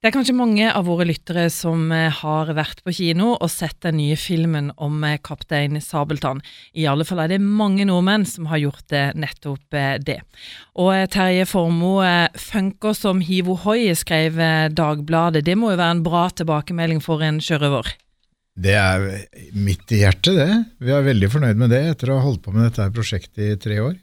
Det er kanskje mange av våre lyttere som eh, har vært på kino og sett den nye filmen om eh, kaptein Sabeltann. I alle fall er det mange nordmenn som har gjort det, nettopp eh, det. Og Terje Formoe, funker som hiv ohoi, skrev Dagbladet. Det må jo være en bra tilbakemelding for en sjørøver? Det er midt i hjertet, det. Vi er veldig fornøyd med det etter å ha holdt på med dette prosjektet i tre år.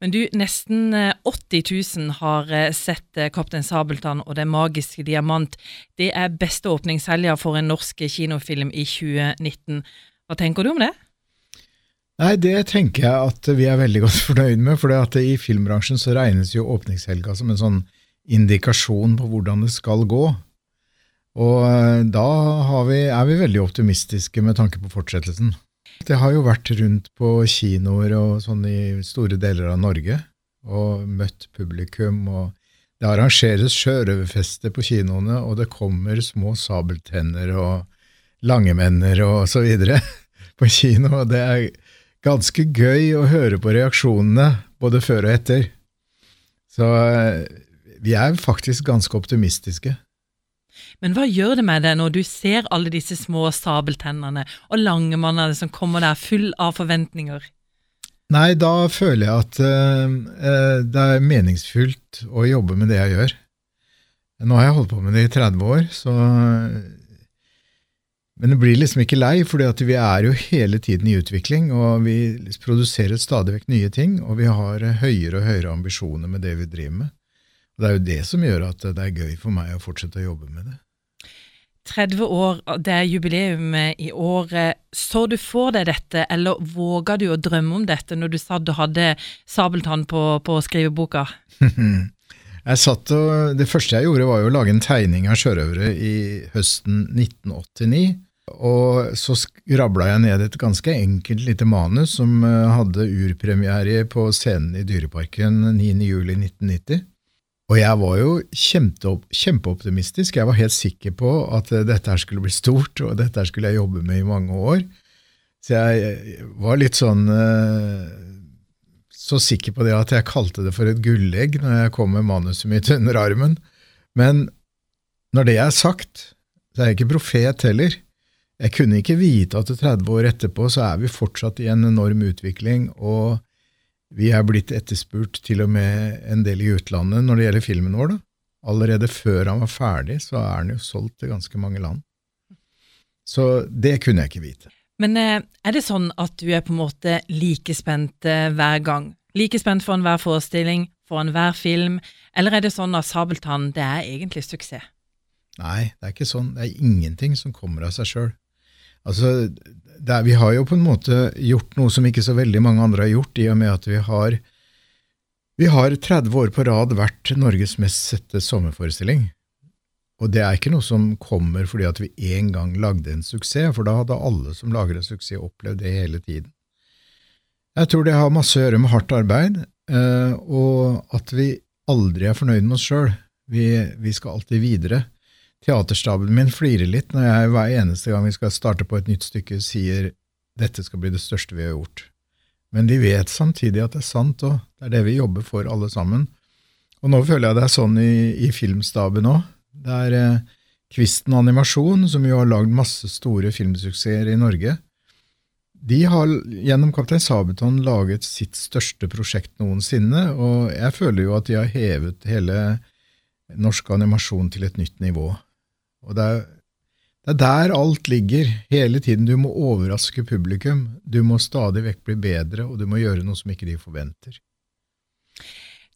Men du, nesten 80 eh, 000 har eh, sett eh, Kaptein Sabeltann og Den magiske diamant. Det er beste åpningshelga for en norsk kinofilm i 2019. Hva tenker du om det? Nei, Det tenker jeg at vi er veldig godt fornøyd med. For i filmbransjen så regnes jo åpningshelga som en sånn indikasjon på hvordan det skal gå. Og da vi, er vi veldig optimistiske med tanke på fortsettelsen. Det har jo vært rundt på kinoer og sånn i store deler av Norge og møtt publikum. og Det arrangeres sjørøverfester på kinoene, og det kommer små sabeltenner og langemenner og så videre på kino. og Det er ganske gøy å høre på reaksjonene både før og etter. Så eh, vi er faktisk ganske optimistiske. Men hva gjør det med deg når du ser alle disse små sabeltennene og langemannene som kommer der full av forventninger? Nei, da føler jeg at uh, det er meningsfylt å jobbe med det jeg gjør. Nå har jeg holdt på med det i 30 år, så Men det blir liksom ikke lei, for vi er jo hele tiden i utvikling, og vi produserer stadig vekk nye ting, og vi har høyere og høyere ambisjoner med det vi driver med. Det er jo det som gjør at det er gøy for meg å fortsette å jobbe med det. 30 år, det er jubileum i året. Så du for deg dette, eller våga du å drømme om dette når du satt og hadde sabeltann på, på skriveboka? jeg satt og, Det første jeg gjorde, var jo å lage en tegning av sjørøvere i høsten 1989. Og så rabla jeg ned et ganske enkelt lite manus som eh, hadde urpremiere på scenen i Dyreparken 9.07.1990. Og jeg var jo kjempeoptimistisk. Jeg var helt sikker på at eh, dette her skulle bli stort, og dette her skulle jeg jobbe med i mange år. Så jeg var litt sånn eh, så sikker på det at jeg kalte det for et gullegg når jeg kom med manuset mitt under armen. Men når det er sagt, så er jeg ikke profet heller. Jeg kunne ikke vite at 30 år etterpå så er vi fortsatt i en enorm utvikling, og vi er blitt etterspurt til og med en del i utlandet når det gjelder filmen vår. da. Allerede før han var ferdig, så er han jo solgt til ganske mange land. Så det kunne jeg ikke vite. Men eh, er det sånn at du er på en måte like spent eh, hver gang? Like spent for enhver forestilling, for enhver film? Eller er det sånn at Sabeltann, det er egentlig suksess? Nei, det er ikke sånn. Det er ingenting som kommer av seg sjøl. Altså, er, vi har jo på en måte gjort noe som ikke så veldig mange andre har gjort, i og med at vi har, vi har 30 år på rad vært Norges mest sette sommerforestilling. Og det er ikke noe som kommer fordi at vi en gang lagde en suksess, for da hadde alle som lager en suksess, opplevd det hele tiden. Jeg tror det har masse å gjøre med hardt arbeid, eh, og at vi aldri er fornøyd med oss sjøl. Vi, vi skal alltid videre. Teaterstaben min flirer litt når jeg hver eneste gang vi skal starte på et nytt stykke, sier dette skal bli det største vi har gjort. Men de vet samtidig at det er sant, og det er det vi jobber for alle sammen. Og nå føler jeg det er sånn i, i filmstaben òg. Det er eh, Kvisten Animasjon, som jo har lagd masse store filmsuksesser i Norge. De har gjennom Kaptein Sabeltann laget sitt største prosjekt noensinne, og jeg føler jo at de har hevet hele norsk animasjon til et nytt nivå. Og det er, det er der alt ligger, hele tiden. Du må overraske publikum. Du må stadig vekk bli bedre, og du må gjøre noe som ikke de forventer.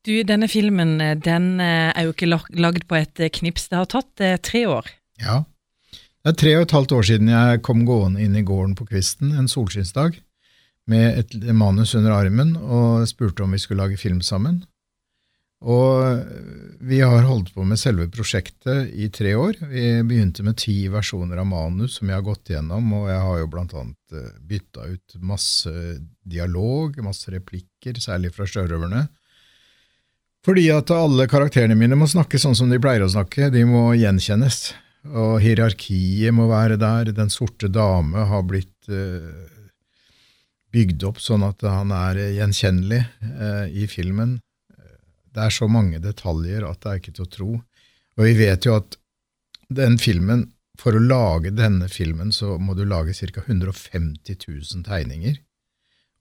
Du, denne filmen den eh, er jo ikke lagd på et eh, knips. Det har tatt eh, tre år. Ja. Det er tre og et halvt år siden jeg kom gående inn i gården på Kvisten en solskinnsdag med et manus under armen og spurte om vi skulle lage film sammen. Og vi har holdt på med selve prosjektet i tre år. Vi begynte med ti versjoner av manus som jeg har gått gjennom, og jeg har jo blant annet eh, bytta ut masse dialog, masse replikker, særlig fra sjørøverne. Fordi at alle karakterene mine må snakke sånn som de pleier å snakke, de må gjenkjennes. Og hierarkiet må være der. Den sorte dame har blitt uh, bygd opp sånn at han er gjenkjennelig uh, i filmen. Det er så mange detaljer at det er ikke til å tro. Og vi vet jo at den filmen, for å lage denne filmen, så må du lage ca. 150 000 tegninger.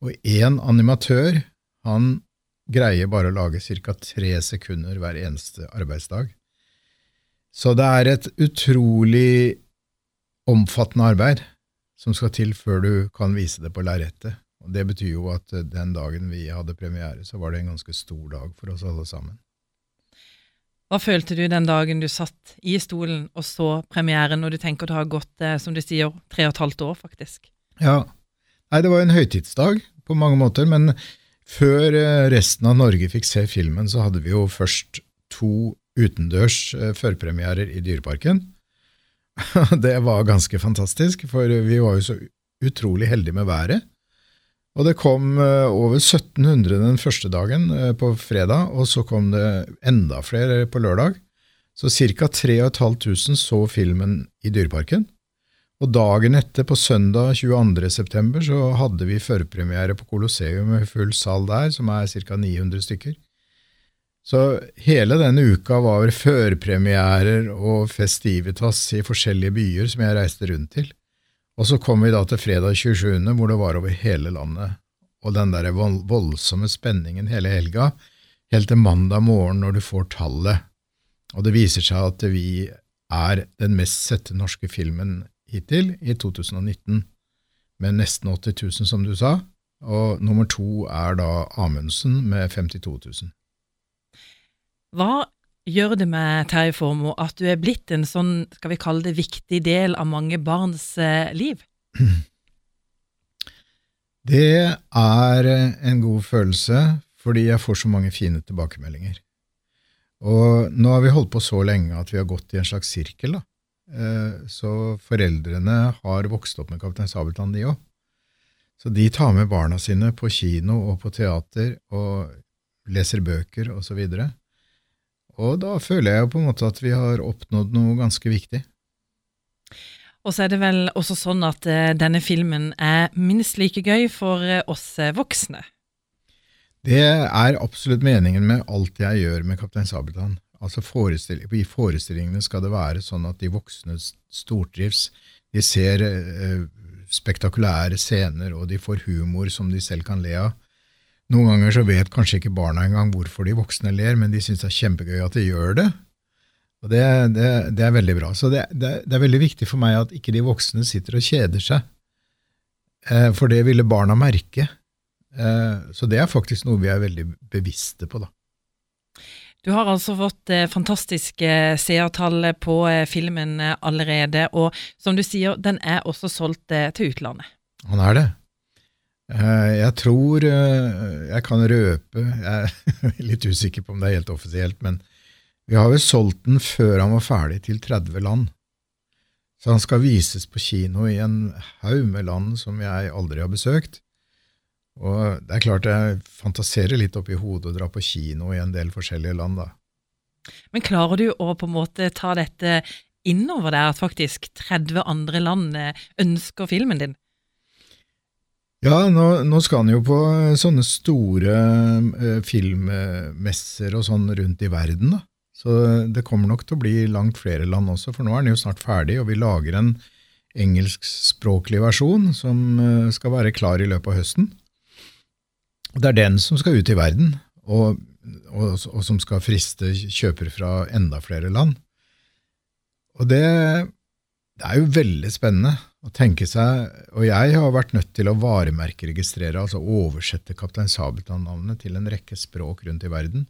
Og én animatør, han greier bare å lage ca. tre sekunder hver eneste arbeidsdag. Så det er et utrolig omfattende arbeid som skal til før du kan vise det på lerretet. Og Det betyr jo at den dagen vi hadde premiere, så var det en ganske stor dag for oss alle sammen. Hva følte du den dagen du satt i stolen og så premieren, og du tenker det har gått, eh, som du sier, tre og et halvt år, faktisk? Ja, Nei, det var en høytidsdag på mange måter, men før eh, resten av Norge fikk se filmen, så hadde vi jo først to utendørs eh, førpremierer i Dyreparken. det var ganske fantastisk, for vi var jo så utrolig heldige med været. Og det kom eh, over 1700 den første dagen på fredag, og så kom det enda flere på lørdag. Så ca. 3500 så filmen i Dyreparken. Og dagen etter, på søndag 22.9., så hadde vi førpremiere på Colosseum med full sal der, som er ca. 900 stykker. Så hele denne uka var førpremierer og festivitas i forskjellige byer som jeg reiste rundt til. Og så kom vi da til fredag 27., hvor det var over hele landet. Og den der voldsomme spenningen hele helga, helt til mandag morgen når du får tallet. Og det viser seg at vi er den mest sette norske filmen hittil i 2019, med nesten 80 000, som du sa. Og nummer to er da Amundsen med 52 000. Hva gjør det med Terje Formoe at du er blitt en sånn, skal vi kalle det, viktig del av mange barns eh, liv? Det er en god følelse, fordi jeg får så mange fine tilbakemeldinger. Og nå har vi holdt på så lenge at vi har gått i en slags sirkel. da. Eh, så foreldrene har vokst opp med Kaptein Sabeltann, de òg. Så de tar med barna sine på kino og på teater og leser bøker osv. Og, så og da føler jeg jo på en måte at vi har oppnådd noe ganske viktig. Og så er det vel også sånn at uh, denne filmen er minst like gøy for uh, oss voksne? Det er absolutt meningen med alt jeg gjør med Kaptein Sabeltann. Altså forestilling, I forestillingene skal det være sånn at de voksne stortrives. De ser eh, spektakulære scener, og de får humor som de selv kan le av. Noen ganger så vet kanskje ikke barna engang hvorfor de voksne ler, men de syns det er kjempegøy at de gjør det. Og det, det, det er veldig bra. Så det, det, er veldig viktig for meg at ikke de voksne sitter og kjeder seg, eh, for det ville barna merke. Eh, så det er faktisk noe vi er veldig bevisste på, da. Du har altså fått eh, fantastiske seertall på eh, filmen eh, allerede, og som du sier, den er også solgt eh, til utlandet. Han er det. Eh, jeg tror eh, jeg kan røpe, jeg er litt usikker på om det er helt offisielt, men vi har vel solgt den før han var ferdig, til 30 land. Så han skal vises på kino i en haug med land som jeg aldri har besøkt. Og det er klart jeg fantaserer litt oppi hodet å dra på kino i en del forskjellige land, da. Men klarer du å på en måte ta dette innover deg, at faktisk 30 andre land eh, ønsker filmen din? Ja, nå, nå skal han jo på sånne store eh, filmmesser og sånn rundt i verden, da. Så det kommer nok til å bli langt flere land også, for nå er den jo snart ferdig, og vi lager en engelskspråklig versjon som eh, skal være klar i løpet av høsten. Det er den som skal ut i verden, og, og, og som skal friste kjøpere fra enda flere land. Og det, det, er jo veldig spennende å tenke seg, og jeg har vært nødt til å varemerkeregistrere, altså oversette Kaptein Sabeltann-navnet til en rekke språk rundt i verden.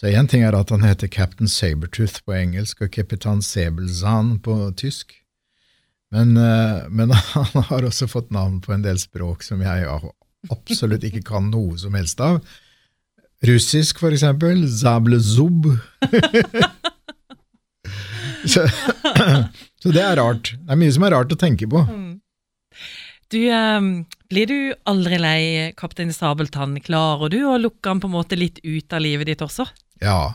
Så én ting er at han heter Captain Sabertooth på engelsk og Kapitan Sebelzahn på tysk, men, eh, men, han har også fått navn på en del språk som jeg absolutt ikke kan noe som helst av. Russisk, for eksempel. Zablezub. så, så, det er rart. Det er mye som er rart å tenke på. Mm. Du, um, blir du aldri lei Kaptein Sabeltann? Klarer du å lukke han på en måte litt ut av livet ditt også? Ja,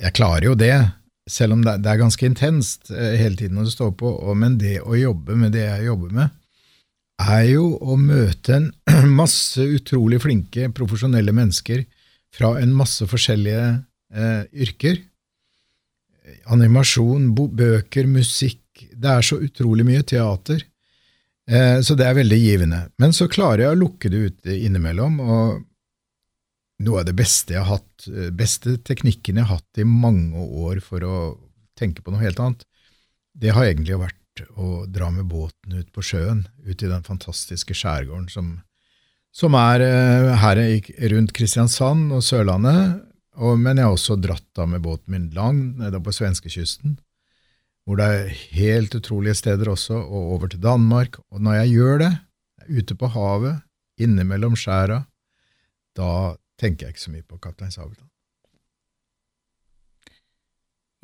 jeg klarer jo det. Selv om det, er ganske intenst eh, hele tiden når du står på. Men det å jobbe med det jeg jobber med, er jo å møte en masse utrolig flinke, profesjonelle mennesker fra en masse forskjellige eh, yrker. Animasjon, bøker, musikk. Det er så utrolig mye teater. Eh, så det er veldig givende. Men så klarer jeg å lukke det ute innimellom, og noe av det beste jeg har hatt, eh, beste teknikken jeg har hatt i mange år for å tenke på noe helt annet, det har egentlig vært å dra med båten ut på sjøen, ut i den fantastiske skjærgården som, som er eh, her rundt Kristiansand og Sørlandet, og, men jeg har også dratt da med båten min langt nede på svenskekysten, hvor det er helt utrolige steder også, og over til Danmark. Og når jeg gjør det, ute på havet, innimellom skjæra, da tenker jeg ikke så mye på Kaptein Sabeltann.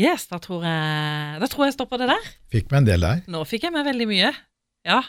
Yes, da tror jeg, da tror jeg stopper det der. Fikk meg en del der. Nå fikk jeg med veldig mye. Ja,